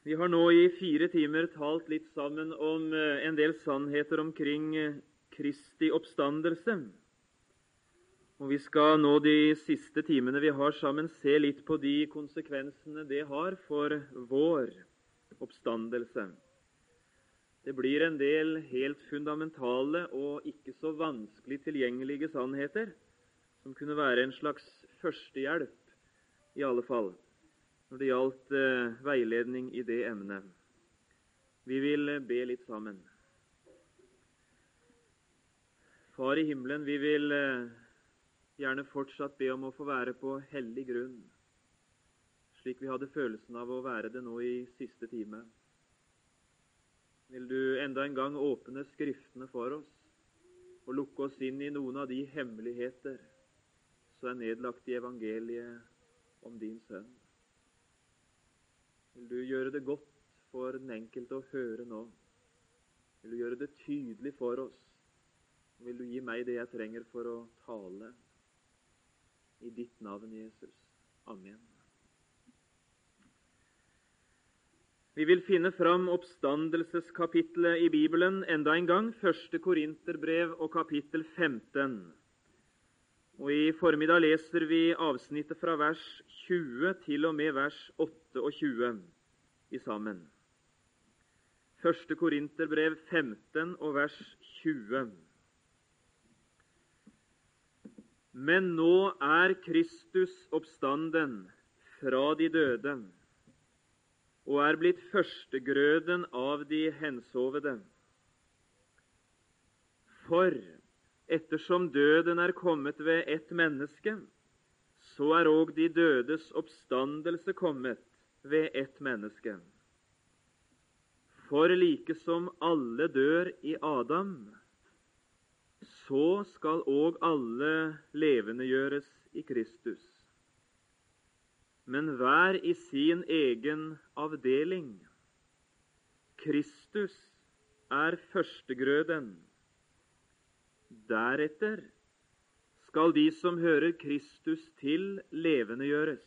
Vi har nå i fire timer talt litt sammen om eh, en del sannheter omkring eh, Kristi oppstandelse. Og Vi skal nå de siste timene vi har sammen, se litt på de konsekvensene det har for vår oppstandelse. Det blir en del helt fundamentale og ikke så vanskelig tilgjengelige sannheter som kunne være en slags førstehjelp, i alle fall når det gjaldt eh, veiledning i det emnet. Vi vil eh, be litt sammen. Far i himmelen, vi vil eh, gjerne fortsatt be om å få være på hellig grunn, slik vi hadde følelsen av å være det nå i siste time. Vil du enda en gang åpne Skriftene for oss og lukke oss inn i noen av de hemmeligheter som er nedlagt i evangeliet om din sønn? Vil du gjøre det godt for den enkelte å høre nå? Vil du gjøre det tydelig for oss? Vil du gi meg det jeg trenger for å tale? I ditt navn, Jesus. Amen. Vi vil finne fram oppstandelseskapitlet i Bibelen enda en gang, første Korinterbrev og kapittel 15. Og I formiddag leser vi avsnittet fra vers 20 til og med vers 28 i sammen. Første Korinterbrev 15 og vers 20. Men nå er Kristus oppstanden fra de døde og er blitt førstegrøden av de hensovede. For Ettersom døden er kommet ved ett menneske, så er òg de dødes oppstandelse kommet ved ett menneske. For like som alle dør i Adam, så skal òg alle levendegjøres i Kristus. Men hver i sin egen avdeling. Kristus er førstegrøden Deretter skal de som hører Kristus til, levendegjøres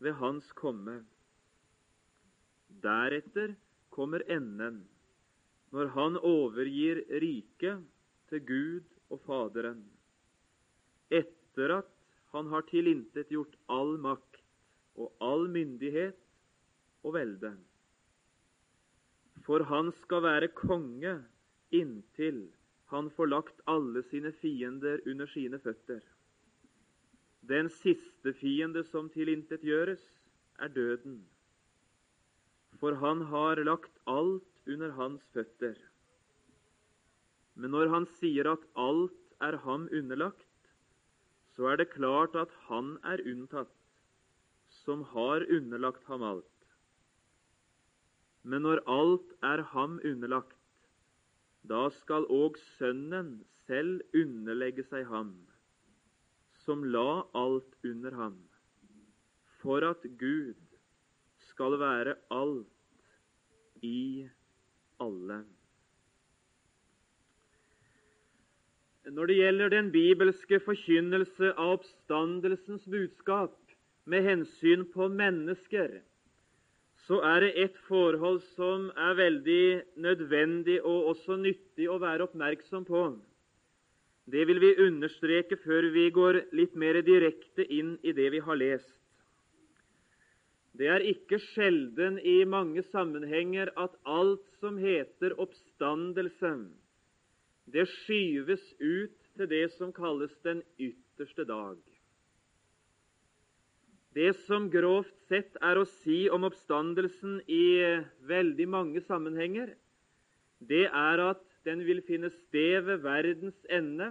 ved Hans komme. Deretter kommer enden, når Han overgir riket til Gud og Faderen, etter at Han har tilintetgjort all makt og all myndighet og velde. For Han skal være konge inntil han får lagt alle sine fiender under sine føtter. Den siste fiende som tilintetgjøres, er døden. For han har lagt alt under hans føtter. Men når han sier at alt er ham underlagt, så er det klart at han er unntatt, som har underlagt ham alt. Men når alt er ham underlagt, da skal òg Sønnen selv underlegge seg ham, som la alt under ham, for at Gud skal være alt i alle. Når det gjelder den bibelske forkynnelse av oppstandelsens budskap med hensyn på mennesker, så er det et forhold som er veldig nødvendig og også nyttig å være oppmerksom på. Det vil vi understreke før vi går litt mer direkte inn i det vi har lest. Det er ikke sjelden i mange sammenhenger at alt som heter oppstandelse, det skyves ut til det som kalles den ytterste dag. Det som grovt sett er å si om oppstandelsen i veldig mange sammenhenger, det er at den vil finne sted ved verdens ende.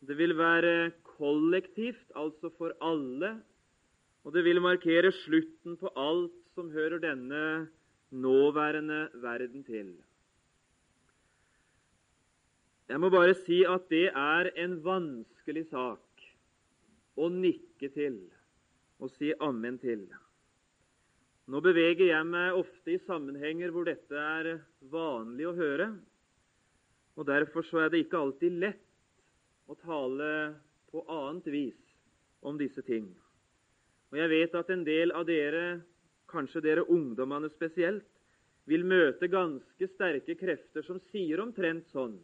Det vil være kollektivt, altså for alle, og det vil markere slutten på alt som hører denne nåværende verden til. Jeg må bare si at det er en vanskelig sak å nikke til og si ammen til. Nå beveger jeg meg ofte i sammenhenger hvor dette er vanlig å høre, og derfor så er det ikke alltid lett å tale på annet vis om disse ting. Og Jeg vet at en del av dere kanskje dere ungdommene spesielt, vil møte ganske sterke krefter som sier omtrent sånn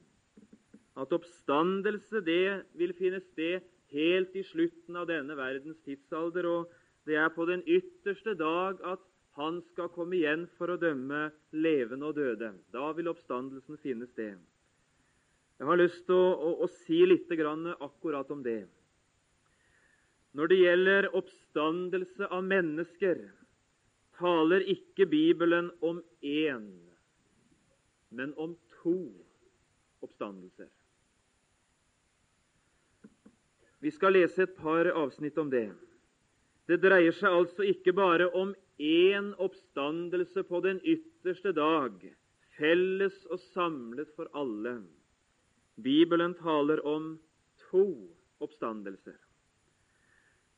at oppstandelse det vil finne sted helt i slutten av denne verdens tidsalder, og det er på den ytterste dag at han skal komme igjen for å dømme levende og døde. Da vil oppstandelsen finne sted. Jeg har lyst til å, å, å si litt akkurat om det. Når det gjelder oppstandelse av mennesker, taler ikke Bibelen om én, men om to oppstandelser. Vi skal lese et par avsnitt om det. Det dreier seg altså ikke bare om én oppstandelse på den ytterste dag, felles og samlet for alle. Bibelen taler om to oppstandelser.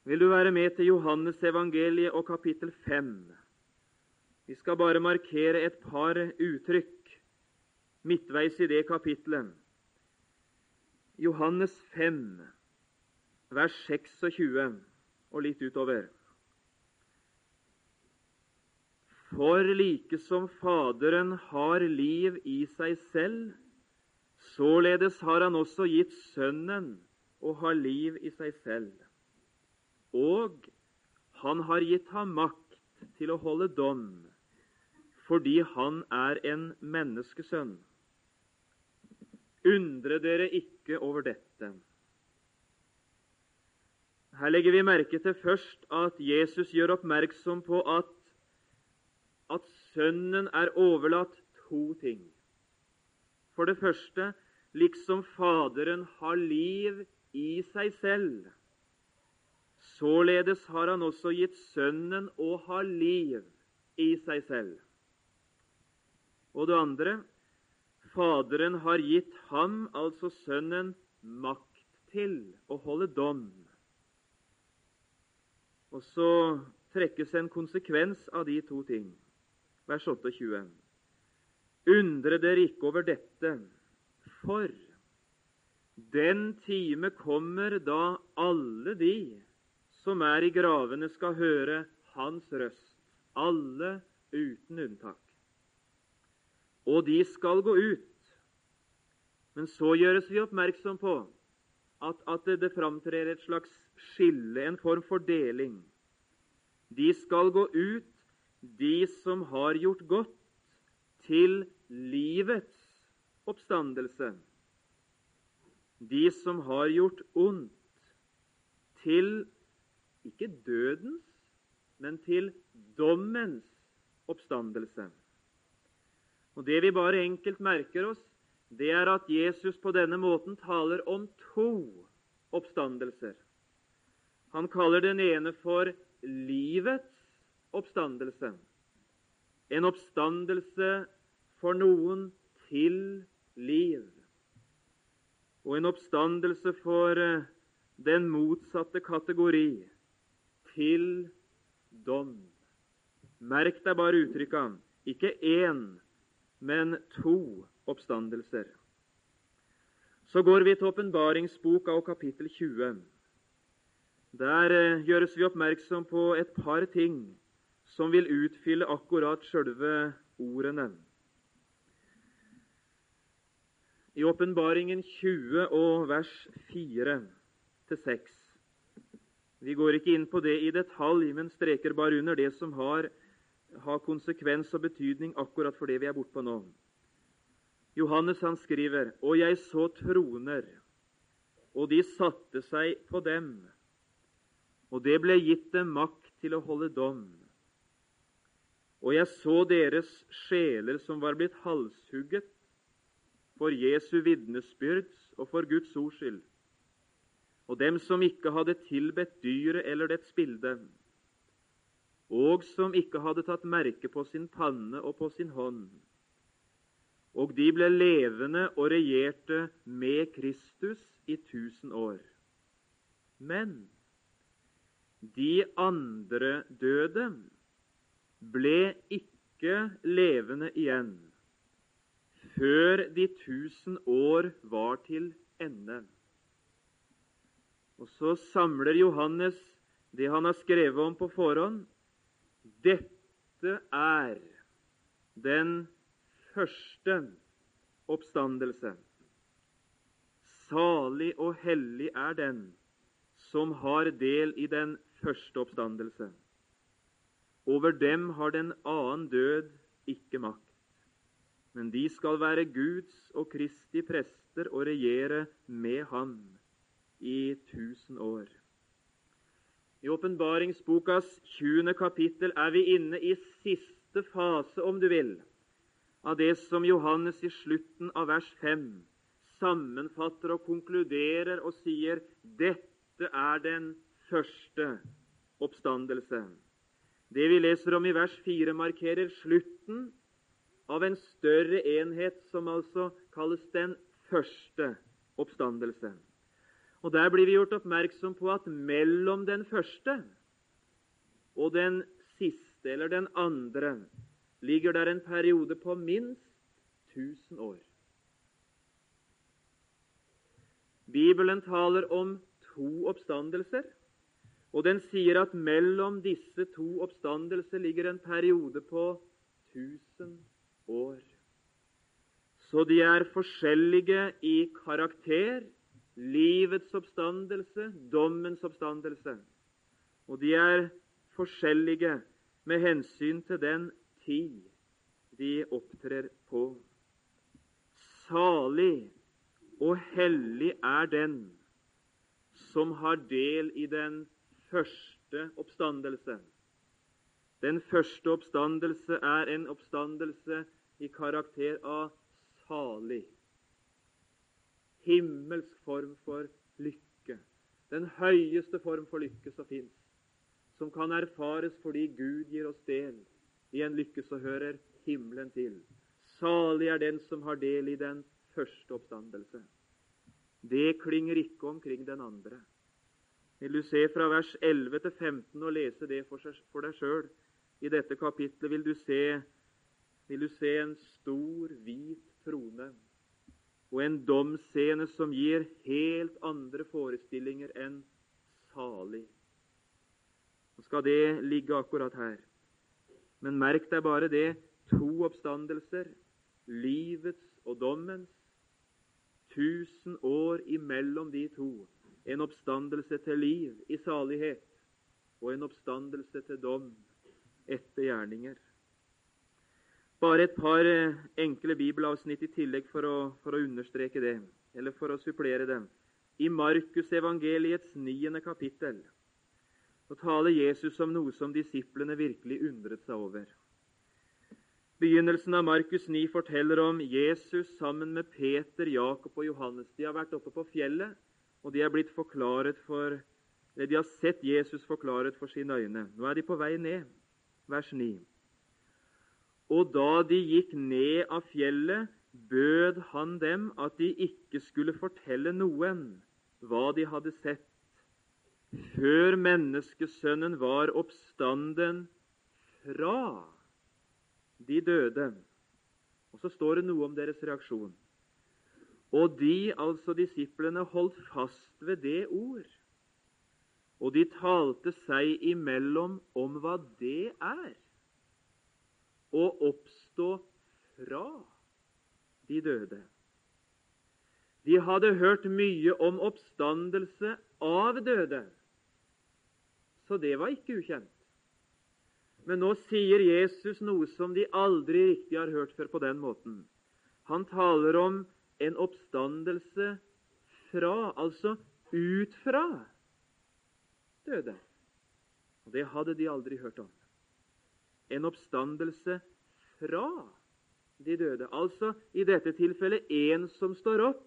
Vil du være med til Johannes evangeliet og kapittel 5? Vi skal bare markere et par uttrykk midtveis i det kapitlet. Johannes 5, vers 26 og litt utover. For like som Faderen har liv i seg selv, således har han også gitt Sønnen å ha liv i seg selv. Og han har gitt ham makt til å holde dom, fordi han er en menneskesønn. Undre dere ikke over dette. Her legger vi merke til først at Jesus gjør oppmerksom på at, at Sønnen er overlatt to ting. For det første, liksom Faderen har liv i seg selv, således har han også gitt Sønnen å ha liv i seg selv. Og det andre, Faderen har gitt ham, altså Sønnen, makt til å holde dom og så trekkes en konsekvens av de to ting. Vers 28. Undre dere ikke over dette, for den time kommer da alle de som er i gravene, skal høre Hans røst, alle uten unntak. Og de skal gå ut. Men så gjøres vi oppmerksom på at, at det, det framtrer et slags skille, en form for deling. De skal gå ut, de som har gjort godt, til livets oppstandelse. De som har gjort ondt, til ikke dødens, men til dommens oppstandelse. Og Det vi bare enkelt merker oss, det er at Jesus på denne måten taler om to oppstandelser. Han kaller den ene for livets oppstandelse. En oppstandelse for noen til liv. Og en oppstandelse for eh, den motsatte kategori til dom. Merk deg bare uttrykka. Ikke én, men to oppstandelser. Så går vi til åpenbaringsboka og kapittel 20. Der eh, gjøres vi oppmerksom på et par ting som vil utfylle akkurat sjølve ordene. I Åpenbaringen 20 og vers 4-6. Vi går ikke inn på det i detalj, men streker bare under det som har, har konsekvens og betydning akkurat for det vi er bortpå nå. Johannes han skriver, Og jeg så troner, og de satte seg på dem og det ble gitt dem makt til å holde dom. Og jeg så deres sjeler som var blitt halshugget for Jesu vitnesbyrds og for Guds ords skyld, og dem som ikke hadde tilbedt dyret eller dets bilde, og som ikke hadde tatt merke på sin panne og på sin hånd. Og de ble levende og regjerte med Kristus i tusen år. Men de andre døde ble ikke levende igjen før de tusen år var til ende. Og så samler Johannes det han har skrevet om på forhånd. Dette er den første oppstandelse. Salig og hellig er den som har del i den første oppstandelse. Over dem har den annen død ikke makt. Men de skal være Guds og Kristi prester og regjere med ham i tusen år. I åpenbaringsbokas 20. kapittel er vi inne i siste fase, om du vil, av det som Johannes i slutten av vers 5 sammenfatter og konkluderer og sier dette er den første oppstandelse. Det vi leser om i vers 4, markerer slutten av en større enhet som altså kalles den første oppstandelse. Og Der blir vi gjort oppmerksom på at mellom den første og den siste, eller den andre, ligger der en periode på minst 1000 år. Bibelen taler om to oppstandelser. Og den sier at mellom disse to oppstandelser ligger en periode på 1000 år. Så de er forskjellige i karakter, livets oppstandelse, dommens oppstandelse. Og de er forskjellige med hensyn til den tid de opptrer på. Salig og hellig er den som har del i den første oppstandelse. Den første oppstandelse er en oppstandelse i karakter av salig. Himmelsk form for lykke. Den høyeste form for lykke som fins. Som kan erfares fordi Gud gir oss del i en lykke så hører himmelen til. Salig er den som har del i den første oppstandelse. Det klinger ikke omkring den andre. Vil du se fra vers 11 til 15 og lese det for, deg sjøl? I dette kapitlet vil du, se, vil du se en stor, hvit trone og en domsscene som gir helt andre forestillinger enn salig. Nå skal det ligge akkurat her. Men merk deg bare det to oppstandelser, livets og dommens. Tusen år imellom de to en oppstandelse til liv i salighet og en oppstandelse til dom etter gjerninger. Bare et par eh, enkle bibelavsnitt i tillegg for å, for å understreke det, eller for å supplere dem. I Markusevangeliets niende kapittel så taler Jesus om noe som disiplene virkelig undret seg over. Begynnelsen av Markus 9 forteller om Jesus sammen med Peter, Jakob og Johannes. De har vært oppe på fjellet og de for De har sett Jesus forklaret for sine øyne. Nå er de på vei ned. Vers 9. Og da de gikk ned av fjellet, bød han dem at de ikke skulle fortelle noen hva de hadde sett, før menneskesønnen var oppstanden fra de døde. Og så står det noe om deres reaksjon. Og de, altså disiplene, holdt fast ved det ord. Og de talte seg imellom om hva det er å oppstå fra de døde. De hadde hørt mye om oppstandelse av døde, så det var ikke ukjent. Men nå sier Jesus noe som de aldri riktig har hørt før på den måten. Han taler om en oppstandelse fra, altså ut fra, døde. Og Det hadde de aldri hørt om. En oppstandelse fra de døde. Altså i dette tilfellet en som står opp,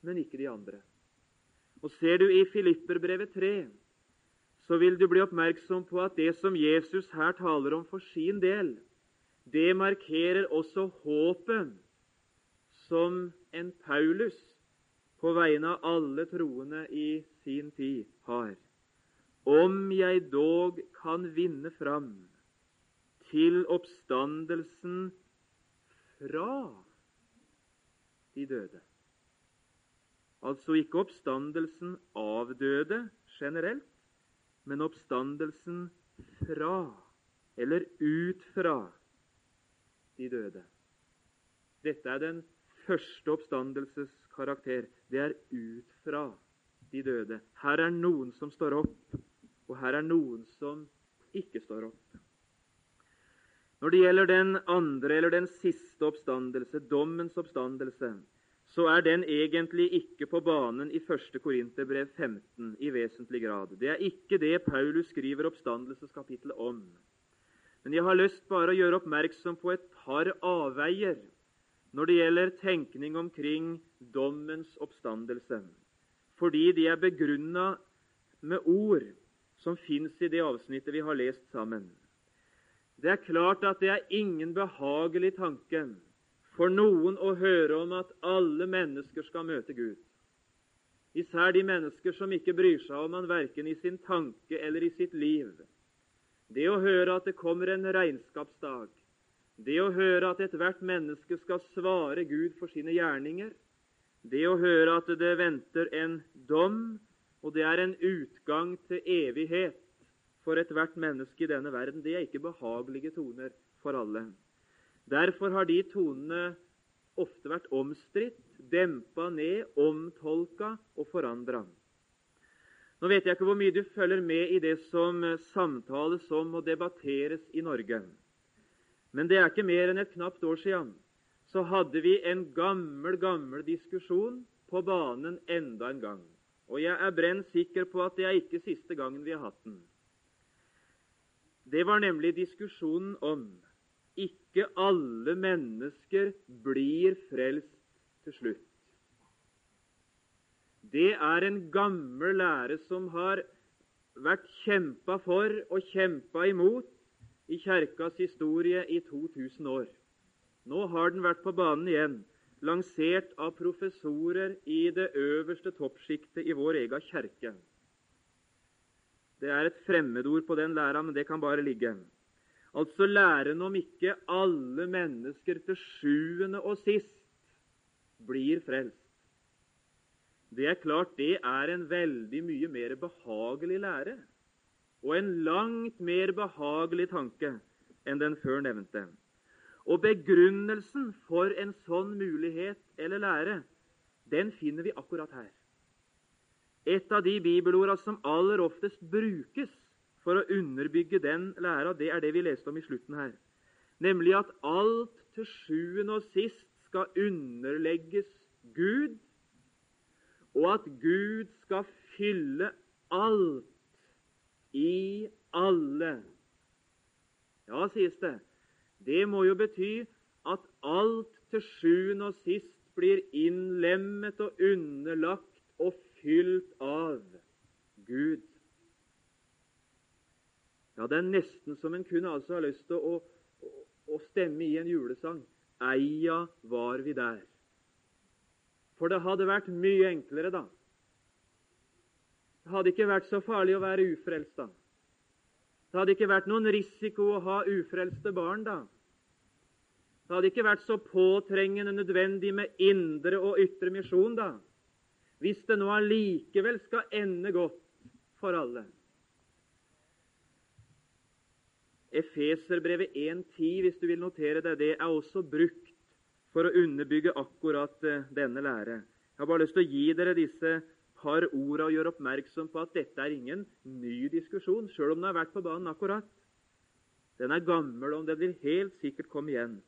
men ikke de andre. Og Ser du i Filipperbrevet 3, så vil du bli oppmerksom på at det som Jesus her taler om for sin del, det markerer også håpet som en Paulus på vegne av alle troende i sin tid har. Om jeg dog kan vinne fram til oppstandelsen fra de døde. Altså ikke oppstandelsen av døde generelt, men oppstandelsen fra eller ut fra de døde. Dette er den første oppstandelses karakter. Det er ut fra de døde. Her er noen som står opp, og her er noen som ikke står opp. Når det gjelder den andre eller den siste oppstandelse, dommens oppstandelse, så er den egentlig ikke på banen i 1. Korinterbrev 15 i vesentlig grad. Det er ikke det Paulus skriver oppstandelseskapittelet om. Men jeg har lyst bare å gjøre oppmerksom på et par avveier når det gjelder tenkning omkring dommens oppstandelse, fordi de er begrunna med ord som fins i det avsnittet vi har lest sammen. Det er klart at det er ingen behagelig tanke for noen å høre om at alle mennesker skal møte Gud. Især de mennesker som ikke bryr seg om han verken i sin tanke eller i sitt liv. Det å høre at det kommer en regnskapsdag, det å høre at ethvert menneske skal svare Gud for sine gjerninger, det å høre at det venter en dom, og det er en utgang til evighet for ethvert menneske i denne verden, det er ikke behagelige toner for alle. Derfor har de tonene ofte vært omstridt, dempa ned, omtolka og forandra. Nå vet jeg ikke hvor mye du følger med i det som samtales om og debatteres i Norge. Men det er ikke mer enn et knapt år siden så hadde vi en gammel, gammel diskusjon på banen enda en gang. Og jeg er brenn sikker på at det er ikke siste gangen vi har hatt den. Det var nemlig diskusjonen om ikke alle mennesker blir frelst til slutt. Det er en gammel lære som har vært kjempa for og kjempa imot i Kjerkas historie i 2000 år. Nå har den vært på banen igjen, lansert av professorer i det øverste toppsjiktet i vår egen kjerke. Det er et fremmedord på den læra, men det kan bare ligge. Altså læren om ikke alle mennesker til sjuende og sist blir frelst. Det er klart det er en veldig mye mer behagelig lære og en langt mer behagelig tanke enn den før nevnte. Og begrunnelsen for en sånn mulighet eller lære, den finner vi akkurat her. Et av de bibelorda som aller oftest brukes for å underbygge den læra, det er det vi leste om i slutten her. Nemlig at alt til sjuende og sist skal underlegges Gud, og at Gud skal fylle alt i alle. Ja, sies det. Det må jo bety at alt til sjuende og sist blir innlemmet og underlagt og fylt av Gud. Ja, Det er nesten som en kunne altså ha lyst til å, å, å stemme i en julesang. Eia var vi der. For det hadde vært mye enklere, da, det hadde ikke vært så farlig å være ufrelst da. Det hadde ikke vært noen risiko å ha ufrelste barn da. Det hadde ikke vært så påtrengende nødvendig med indre og ytre misjon da, hvis det nå allikevel skal ende godt for alle. Efeserbrevet 1.10, hvis du vil notere deg det, er også brukt for å underbygge akkurat eh, denne lære. Jeg har bare lyst til å gi dere disse par orda og gjøre oppmerksom på at dette er ingen ny diskusjon, sjøl om den har vært på banen akkurat. Den er gammel, og den vil helt sikkert komme igjen.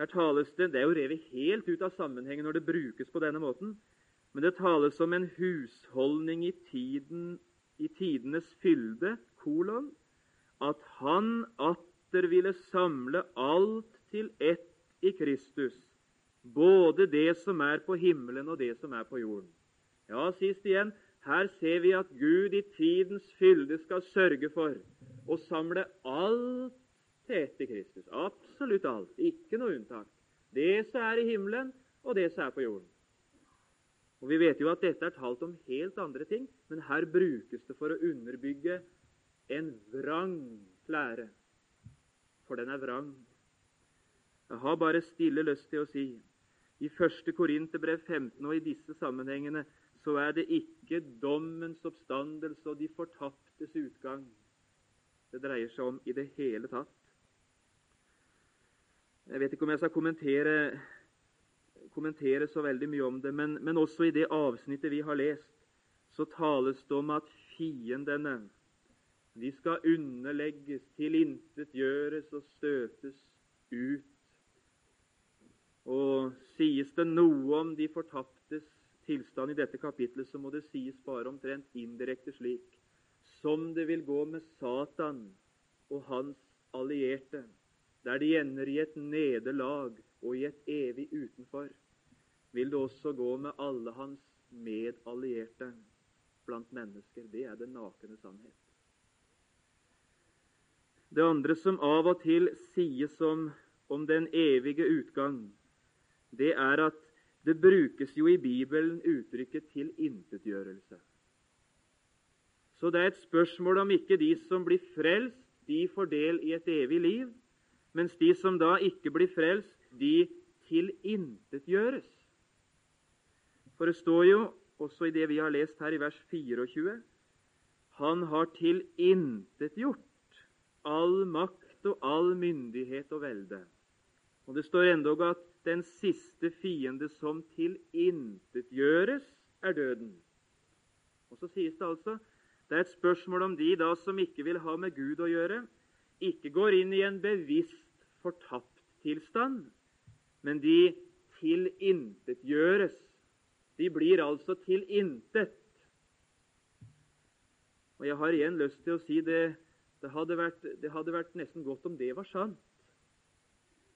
Der tales det, Det er jo revet helt ut av sammenhengen når det brukes på denne måten, men det tales om en husholdning i, tiden, i tidenes fylde, kolon, at han atter ville samle alt til ett i Kristus, både det som er på himmelen og det som er på jorden. Ja, sist igjen, her ser vi at Gud i tidens fylde skal sørge for å samle alt til ett i Kristus. Absolutt alt. Ikke noe unntak. Det som er i himmelen, og det som er på jorden. Og Vi vet jo at dette er talt om helt andre ting, men her brukes det for å underbygge en vrang lære. For den er vrang. Jeg har bare stille lyst til å si i 1. Korinterbrev 15 og i disse sammenhengene så er det ikke dommens oppstandelse og de fortaptes utgang det dreier seg om i det hele tatt. Jeg vet ikke om jeg skal kommentere, kommentere så veldig mye om det, men, men også i det avsnittet vi har lest, så tales det om at fiendene de skal underlegges, tilintetgjøres og støtes ut. Og sies det noe om de fortaptes tilstand i dette kapitlet, så må det sies bare omtrent indirekte slik som det vil gå med Satan og hans allierte, der de ender i et nederlag og i et evig utenfor, vil det også gå med alle hans medallierte blant mennesker. Det er den nakne sannhet. Det andre som av og til sies om, om den evige utgang, det er at det brukes jo i Bibelen uttrykket 'tilintetgjørelse'. Så det er et spørsmål om ikke de som blir frelst, de får del i et evig liv, mens de som da ikke blir frelst, de tilintetgjøres. For det står jo også i det vi har lest her i vers 24 Han har tilintetgjort all makt og all myndighet og velde. Og Det står endog at den siste fiende som tilintetgjøres, er døden. Og Så sies det altså det er et spørsmål om de da som ikke vil ha med Gud å gjøre, ikke går inn i en bevisst fortapt tilstand, men de tilintetgjøres. De blir altså tilintet. Og Jeg har igjen lyst til å si det, det hadde, vært, det hadde vært nesten godt om det var sant.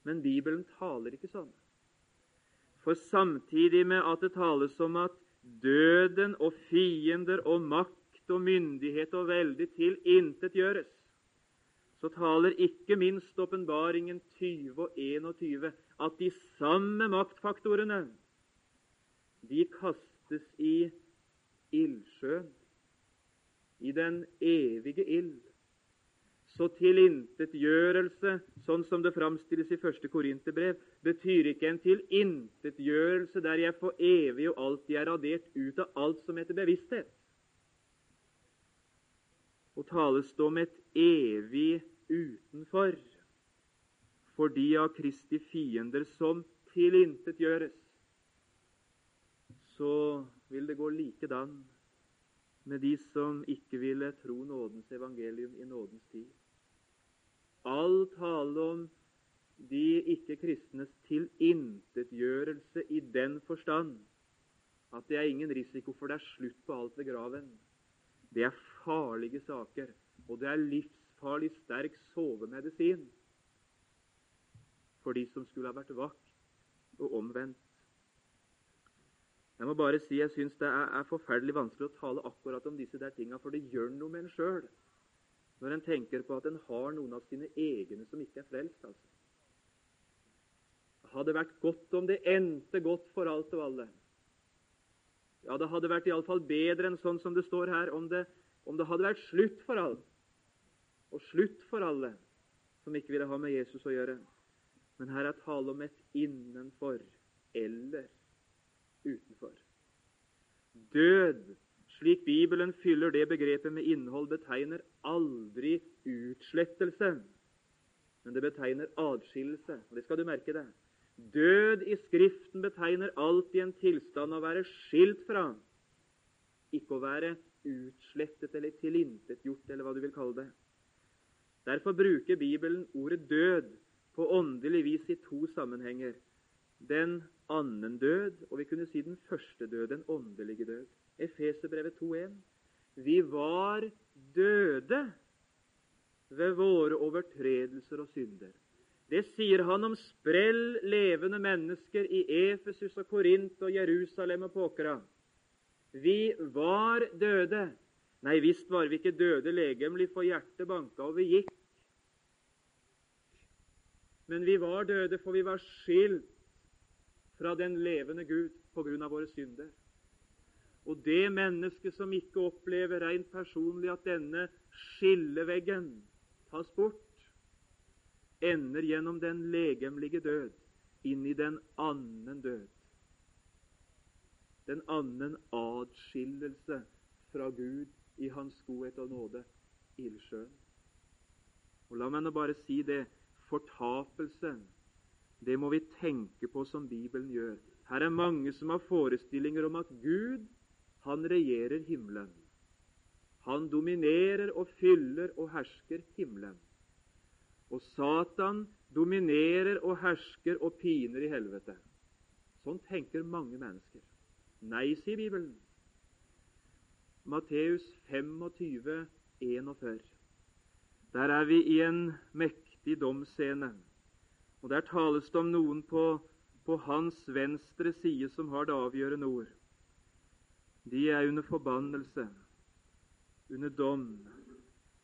Men Bibelen taler ikke sånn. For samtidig med at det tales om at døden og fiender og makt og myndighet og velde tilintetgjøres, så taler ikke minst åpenbaringen 20 og 21 at de samme maktfaktorene de kastes i ildsjøen, i den evige ild. Så tilintetgjørelse, sånn som det framstilles i første Korinterbrev, betyr ikke en tilintetgjørelse der jeg for evig og alltid er radert ut av alt som heter bevissthet og tales det om et evig utenfor for de av Kristi fiender som tilintetgjøres, så vil det gå likedan med de som ikke ville tro nådens evangelium i nådens tid. All tale om de ikke-kristnes tilintetgjørelse i den forstand at det er ingen risiko for det er slutt på alt ved graven. Det er farlige saker, og det er livsfarlig sterk sovemedisin for de som skulle ha vært vakt og omvendt. Jeg må bare si jeg syns det er, er, forferdelig vanskelig å tale akkurat om disse der tinga, for det gjør noe med en sjøl når en tenker på at en har noen av sine egne som ikke er frelst. altså. Hadde vært godt om det endte godt for alt og alle. Ja, det hadde vært iallfall bedre enn sånn som det står her, om det, om det hadde vært slutt for alt, og slutt for alle som ikke ville ha med Jesus å gjøre. Men her er tale om et innenfor eller utenfor. Død, slik Bibelen fyller det begrepet med innhold, betegner aldri utslettelse, men det betegner adskillelse. og Det skal du merke deg. Død i Skriften betegner alltid en tilstand å være skilt fra, ikke å være utslettet eller tilintetgjort, eller hva du vil kalle det. Derfor bruker Bibelen ordet død på åndelig vis i to sammenhenger. Den annen død, og vi kunne si den første død, den åndelige død. Efeserbrevet 2.1. Vi var døde ved våre overtredelser og synder. Det sier han om sprell levende mennesker i Efesus og Korint og Jerusalem og Påkra. Vi var døde. Nei, visst var vi ikke døde legemlig, for hjertet banka, og vi gikk. Men vi var døde, for vi var skilt fra den levende Gud på grunn av våre synder. Og det mennesket som ikke opplever rent personlig at denne skilleveggen tas bort, ender gjennom den legemlige død inn i den annen død. Den annen adskillelse fra Gud i Hans godhet og nåde, ildsjøen. Og la meg nå bare si det fortapelsen, det må vi tenke på som Bibelen gjør. Her er mange som har forestillinger om at Gud, han regjerer himmelen. Han dominerer og fyller og hersker himmelen. Og Satan dominerer og hersker og piner i helvete. Sånn tenker mange mennesker. Nei, sier Bibelen. Matteus 25, 41. Der er vi i en mektig domsscene. Og Der tales det om noen på, på hans venstre side som har det avgjørende ord. De er under forbannelse, under dom.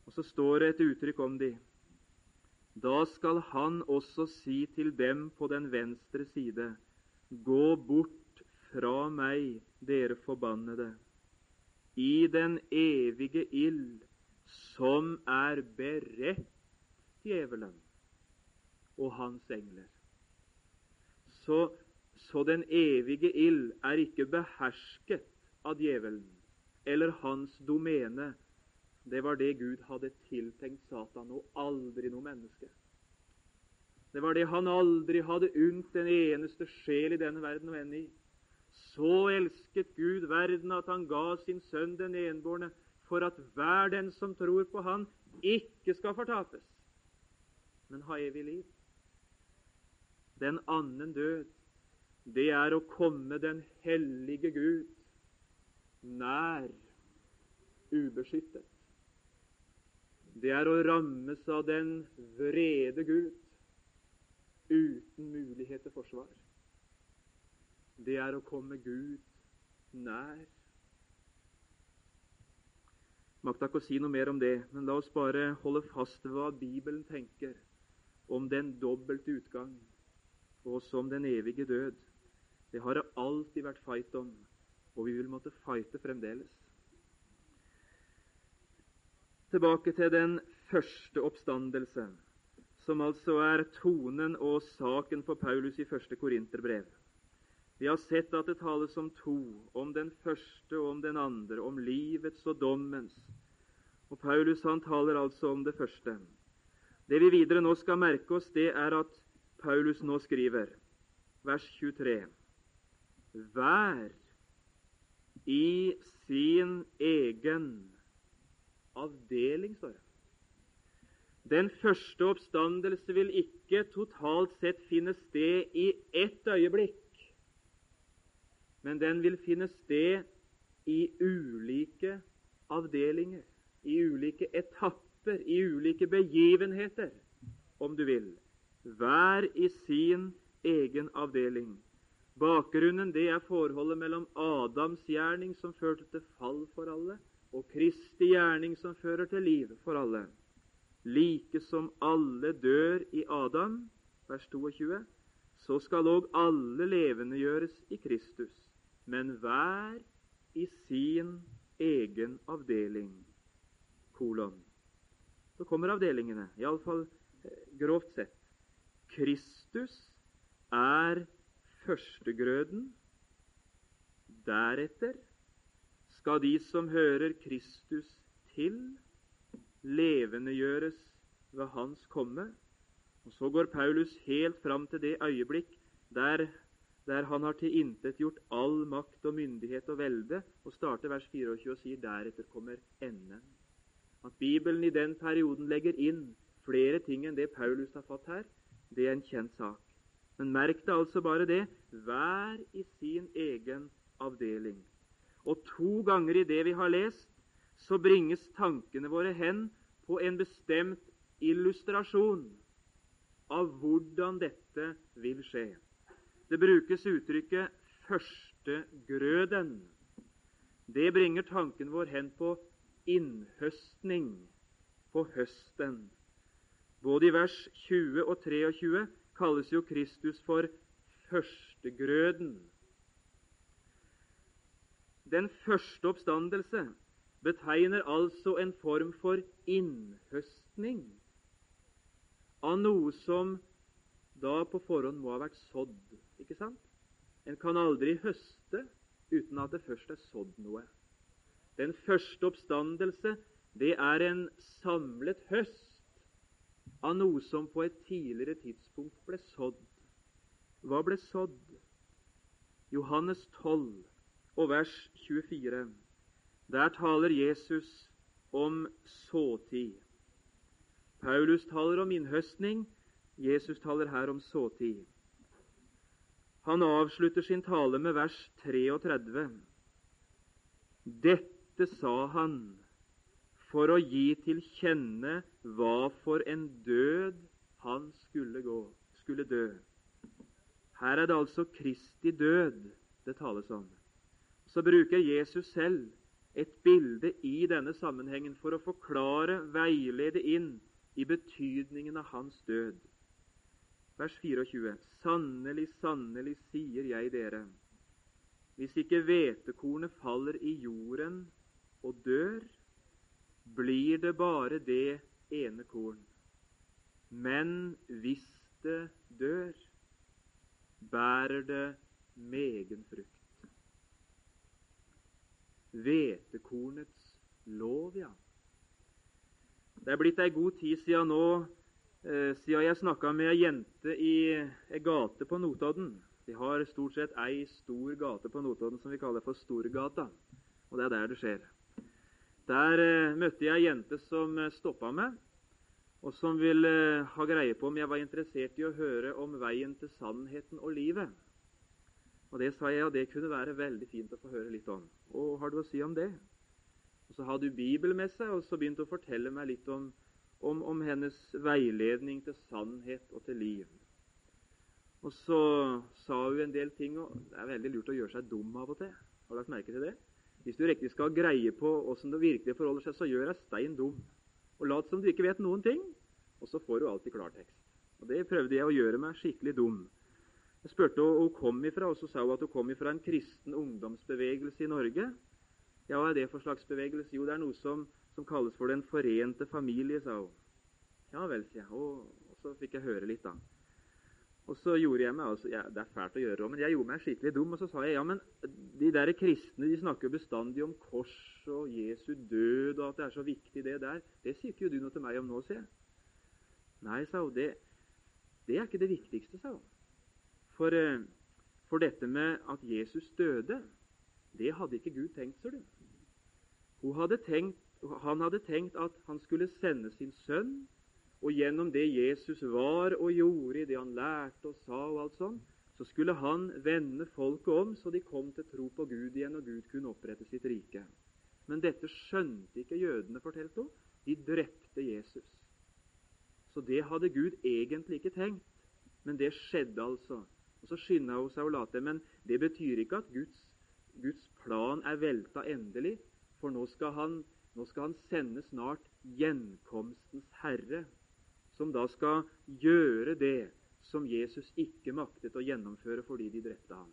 Og så står det et uttrykk om de. Da skal han også si til dem på den venstre side, Gå bort fra meg, dere forbannede, i den evige ild som er beredt djevelen og hans engler. Så, så den evige ild er ikke behersket av djevelen eller hans domene, det var det Gud hadde tiltenkt Satan, og aldri noe menneske. Det var det han aldri hadde unnt en eneste sjel i denne verden å ende i. Så elsket Gud verden at han ga sin sønn den enbårne, for at hver den som tror på Han, ikke skal fortapes, men ha evig liv. Den annen død, det er å komme den hellige Gud nær ubeskyttet det er å rammes av den vrede Gud uten mulighet til forsvar. Det er å komme Gud nær. Makta ikke å si noe mer om det, men la oss bare holde fast ved hva Bibelen tenker om den dobbelte utgang, og også om den evige død. Det har det alltid vært fight om, og vi vil måtte fighte fremdeles. Tilbake til den første oppstandelse, som altså er tonen og saken for Paulus i første Korinterbrev. Vi har sett at det tales om to, om den første og om den andre, om livets og dommens. Og Paulus han taler altså om det første. Det vi videre nå skal merke oss, det er at Paulus nå skriver, vers 23 Vær i sin egen avdeling, står det. Den første oppstandelse vil ikke totalt sett finne sted i ett øyeblikk, men den vil finne sted i ulike avdelinger, i ulike etapper, i ulike begivenheter, om du vil. Hver i sin egen avdeling. Bakgrunnen det er forholdet mellom Adams gjerning, som førte til fall for alle, og Kristi gjerning som fører til liv for alle. Like som alle dør i Adam, vers 22, så skal òg alle levendegjøres i Kristus, men hver i sin egen avdeling. Kolon. Så kommer avdelingene, iallfall eh, grovt sett. Kristus er førstegrøden. Deretter skal de som hører Kristus til, levendegjøres ved Hans komme. Og Så går Paulus helt fram til det øyeblikk der, der han har tilintetgjort all makt og myndighet og velde, og starter vers 24 og sier deretter kommer enden. At Bibelen i den perioden legger inn flere ting enn det Paulus har fått her, det er en kjent sak. Men merk deg altså bare det hver i sin egen avdeling. Og to ganger i det vi har lest, så bringes tankene våre hen på en bestemt illustrasjon av hvordan dette vil skje. Det brukes uttrykket 'førstegrøden'. Det bringer tanken vår hen på innhøstning, på høsten. Både i vers 20 og 23 kalles jo Kristus for førstegrøden den første oppstandelse betegner altså en form for innhøstning av noe som da på forhånd må ha vært sådd. Ikke sant? En kan aldri høste uten at det først er sådd noe. Den første oppstandelse, det er en samlet høst av noe som på et tidligere tidspunkt ble sådd. Hva ble sådd? Johannes 12 og vers 24. Der taler Jesus om såtid. Paulus taler om innhøstning. Jesus taler her om såtid. Han avslutter sin tale med vers 33. Dette sa han for å gi til kjenne hva for en død han skulle gå, skulle dø. Her er det altså Kristi død det tales om. Så bruker Jesus selv et bilde i denne sammenhengen for å forklare, veilede inn i betydningen av hans død. Vers 24.: Sannelig, sannelig, sier jeg dere, hvis ikke hvetekornet faller i jorden og dør, blir det bare det ene korn. Men hvis det dør, bærer det megen frukt. Hvetekornets lov, ja. Det er blitt ei god tid siden nå, eh, siden jeg snakka med ei jente i ei gate på Notodden. Vi har stort sett ei stor gate på Notodden som vi kaller for Storgata. Og det er der det skjer. Der eh, møtte jeg ei jente som eh, stoppa meg, og som ville eh, ha greie på om jeg var interessert i å høre om veien til sannheten og livet. Og Det sa jeg, og det kunne være veldig fint å få høre litt om. Og har du å si om det? Og Så hadde hun Bibel med seg, og så begynte hun å fortelle meg litt om, om, om hennes veiledning til sannhet og til liv. Og så sa hun en del ting, og det er veldig lurt å gjøre seg dum av og til. Har du lagt merke til det? Hvis du riktig skal greie på åssen det virkelig forholder seg, så gjør deg stein dum. Og lat som du ikke vet noen ting, og så får du alltid klartekst. Og Det prøvde jeg å gjøre meg skikkelig dum. Jeg spurte hvor hun kom ifra, og så sa hun at hun kom ifra en kristen ungdomsbevegelse i Norge. Ja, hva er det for slags bevegelse? Jo, det er noe som, som kalles for Den forente familie, sa hun. Ja vel, sier jeg. Og, så fikk jeg høre litt, da. Og så gjorde jeg meg altså, ja, Det er fælt å gjøre men jeg gjorde meg skikkelig dum. Og så sa jeg ja, men de der kristne de snakker bestandig om kors og Jesu død, og at det er så viktig, det der. Det sier ikke jo du noe til meg om nå, sier jeg. Nei, sa hun, det, det er ikke det viktigste, sa hun. For, eh, for dette med at Jesus døde, det hadde ikke Gud tenkt, ser du. Hadde tenkt, han hadde tenkt at han skulle sende sin sønn og gjennom det Jesus var og gjorde, i det han lærte og sa, og alt sånn, så skulle han vende folket om så de kom til tro på Gud igjen, og Gud kunne opprette sitt rike. Men dette skjønte ikke jødene, fortalte hun. De drepte Jesus. Så det hadde Gud egentlig ikke tenkt, men det skjedde altså. Og Så skynda hun seg å la til. Men det betyr ikke at Guds, Guds plan er velta endelig, for nå skal, han, nå skal han sende snart gjenkomstens Herre som da skal gjøre det som Jesus ikke maktet å gjennomføre fordi de drepte ham.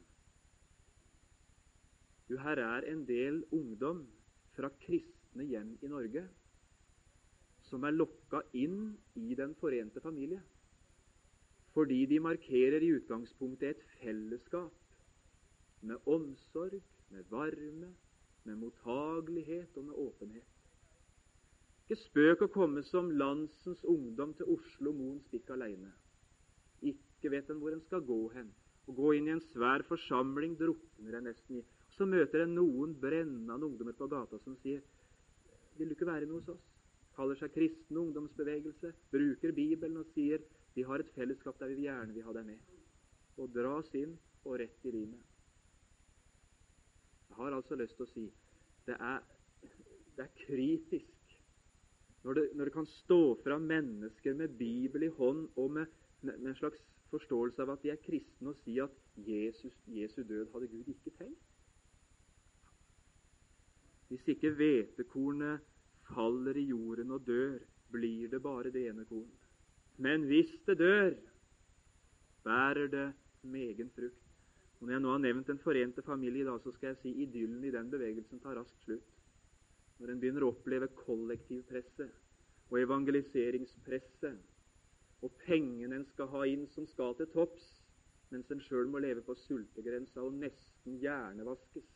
Du, her er en del ungdom fra kristne hjem i Norge som er lokka inn i Den forente familie fordi de markerer i utgangspunktet et fellesskap med omsorg, med varme, med mottagelighet og med åpenhet. Ikke spøk å komme som landsens ungdom til Oslo Moen Stikk aleine. Ikke vet en hvor en skal gå hen. Å gå inn i en svær forsamling drukner en nesten i. Så møter en noen brennende ungdommer på gata som sier Vil du ikke være med hos oss? Kaller seg kristen ungdomsbevegelse, bruker Bibelen og sier vi har et fellesskap der vi gjerne vil ha deg med. Og dras inn og rett i rimet. Jeg har altså lyst til å si det er, det er kritisk når det, når det, kan stå fram mennesker med Bibel i hånd og med, med, en slags forståelse av at de er kristne, og si at Jesus, Jesu død hadde Gud ikke tenkt. Hvis ikke hvetekornet faller i jorden og dør, blir det bare det ene korn. Men hvis det dør, bærer det megen frukt. Og Når jeg nå har nevnt Den forente familie, da, så skal jeg si idyllen i den bevegelsen tar raskt slutt når en begynner å oppleve kollektivpresset og evangeliseringspresset og pengene en skal ha inn som skal til topps, mens en sjøl må leve på sultegrensa og nesten hjernevaskes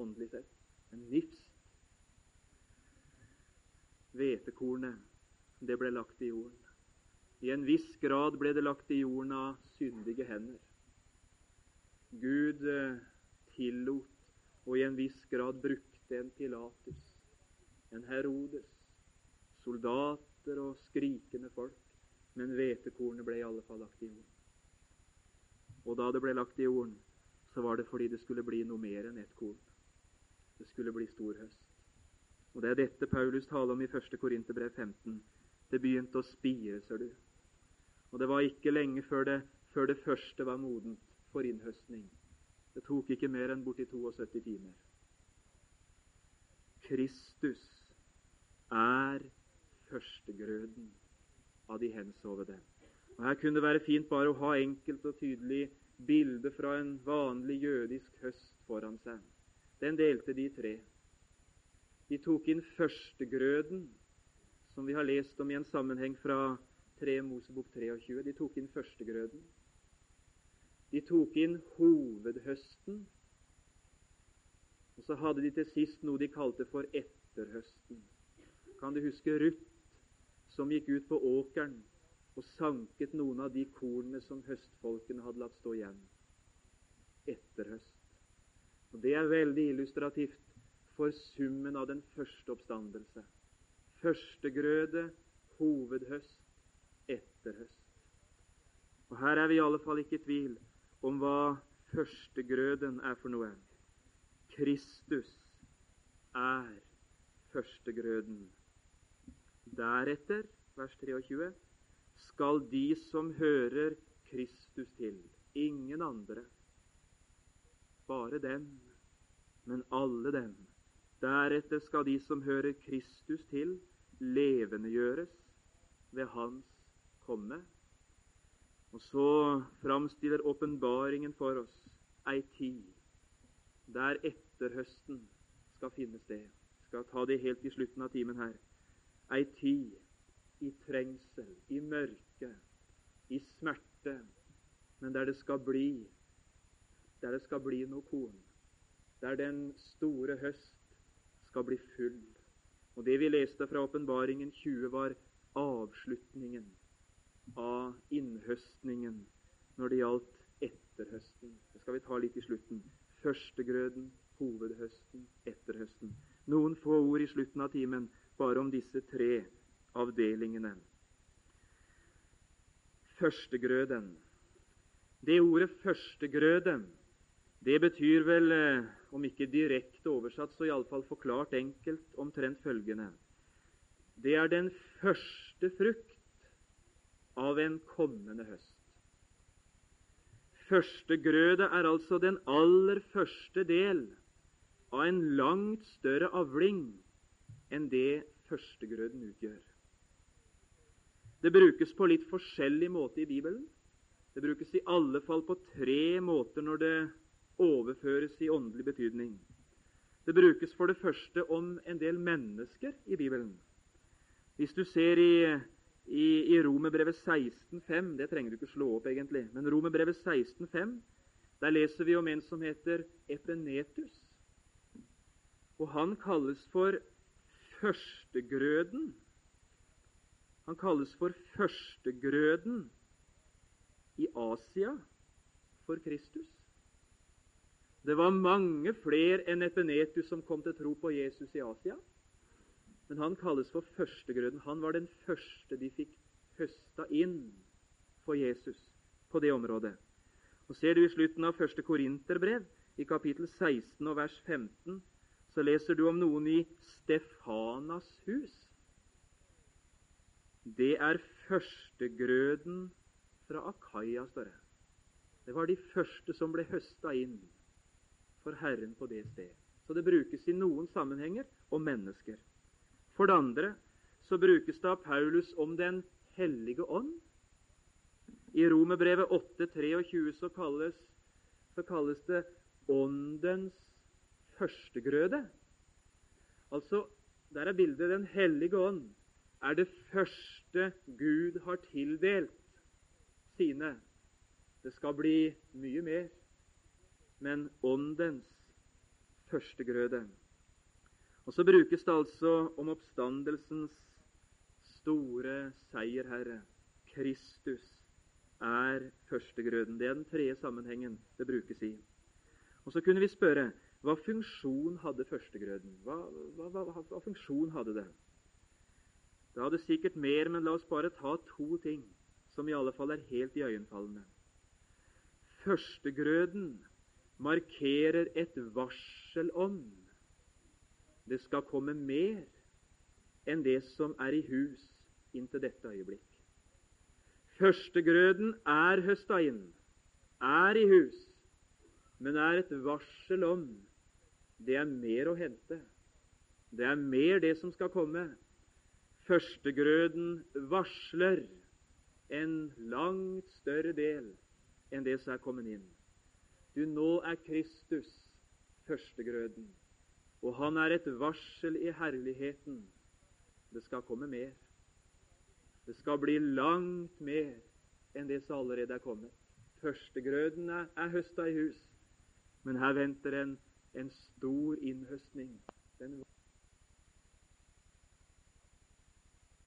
åndelig sett. En nifst. Hvetekornet, det ble lagt i jorden. I en viss grad ble det lagt i jorden av syndige hender. Gud eh, tillot, og i en viss grad brukte en Pilatus, en Herodes, soldater og skrikende folk, men hvetekornet ble i alle fall lagt i jorden. Og da det ble lagt i jorden, så var det fordi det skulle bli noe mer enn ett korn. Det skulle bli stor høst. Og Det er dette Paulus taler om i 1. Korinterbrev 15. Det begynte å spire, ser du. Og det var ikke lenge før det, før det første var modent for innhøstning. Det tok ikke mer enn borti 72 timer. Kristus er førstegrøden av de hensovede. Og Her kunne det være fint bare å ha enkelt og tydelig bilde fra en vanlig jødisk høst foran seg. Den delte de tre. De tok inn førstegrøden, som vi har lest om i en sammenheng fra 3 Mosebok 23. De tok inn førstegrøden. De tok inn hovedhøsten. Og så hadde de til sist noe de kalte for etterhøsten. Kan du huske Ruth, som gikk ut på åkeren og sanket noen av de kornene som høstfolkene hadde latt stå igjen? etter høst? Og Det er veldig illustrativt for summen av den første oppstandelse. Førstegrøde, hovedhøst, etterhøst. Og Her er vi i alle fall ikke i tvil om hva førstegrøden er for noe. Kristus er førstegrøden. Deretter, vers 23, skal de som hører Kristus til, ingen andre, bare dem, men alle dem. Deretter skal de som hører Kristus til, levendegjøres ved Hans komme. Og så framstiller åpenbaringen for oss ei tid der etterhøsten skal finne sted. Skal ta det helt i slutten av timen her. Ei tid i trengsel, i mørke, i smerte, men der det skal bli der det skal bli noe korn. Der den store høst skal bli full. Og Det vi leste fra åpenbaringen 20, var avslutningen av innhøstningen når det gjaldt etterhøsten. Det skal vi ta litt i slutten. Førstegrøden, hovedhøsten, etterhøsten. Noen få ord i slutten av timen bare om disse tre avdelingene. Førstegrøden. Det ordet førstegrøde, det betyr vel, eh, om ikke direkte oversatt, så iallfall forklart enkelt, omtrent følgende. Det er den første frukt av en kommende høst. Førstegrøde er altså den aller første del av en langt større avling enn det førstegrøden utgjør. Det brukes på litt forskjellig måte i Bibelen. Det brukes i alle fall på tre måter når det overføres i åndelig betydning. Det brukes for det første om en del mennesker i Bibelen. Hvis du ser i i, i Romerbrevet 16,5 Det trenger du ikke slå opp, egentlig. Men Romerbrevet 16,5 der leser vi om en som heter Epenetus. Og han kalles for førstegrøden. Han kalles for førstegrøden i Asia for Kristus. Det var mange flere enn Epenetus som kom til tro på Jesus i Asia. Men han kalles for førstegrøden. Han var den første de fikk høsta inn for Jesus på det området. Og Ser du i slutten av første Korinterbrev, i kapittel 16 og vers 15, så leser du om noen i Stefanas hus. Det er førstegrøden fra Akaya, står det. Det var de første som ble høsta inn for Herren på det sted. Så det brukes i noen sammenhenger om mennesker. For det andre så brukes det av Paulus om Den hellige ånd. I Romerbrevet 8,23 så kalles, så kalles det Åndens førstegrøde. Altså, der er bildet Den hellige ånd er det første Gud har tildelt sine. Det skal bli mye mer, men Åndens førstegrøde. Og Så brukes det altså om oppstandelsens store seierherre, Kristus er førstegrøden. Det er den tredje sammenhengen det brukes i. Og Så kunne vi spørre hva funksjon hadde førstegrøden? Hva, hva, hva, hva funksjon hadde det? Det hadde sikkert mer, men la oss bare ta to ting som i alle fall er helt iøynefallende. Førstegrøden markerer et varsel om det skal komme mer enn det som er i hus inntil dette øyeblikk. Førstegrøden er høsta inn, er i hus, men er et varsel om det er mer å hente. Det er mer det som skal komme. Førstegrøden varsler en langt større del enn det som er kommet inn. Du, nå er Kristus førstegrøden, og han er et varsel i herligheten. Det skal komme mer. Det skal bli langt mer enn det som allerede er kommet. Førstegrøden er, er høsta i hus, men her venter en, en stor innhøstning. Den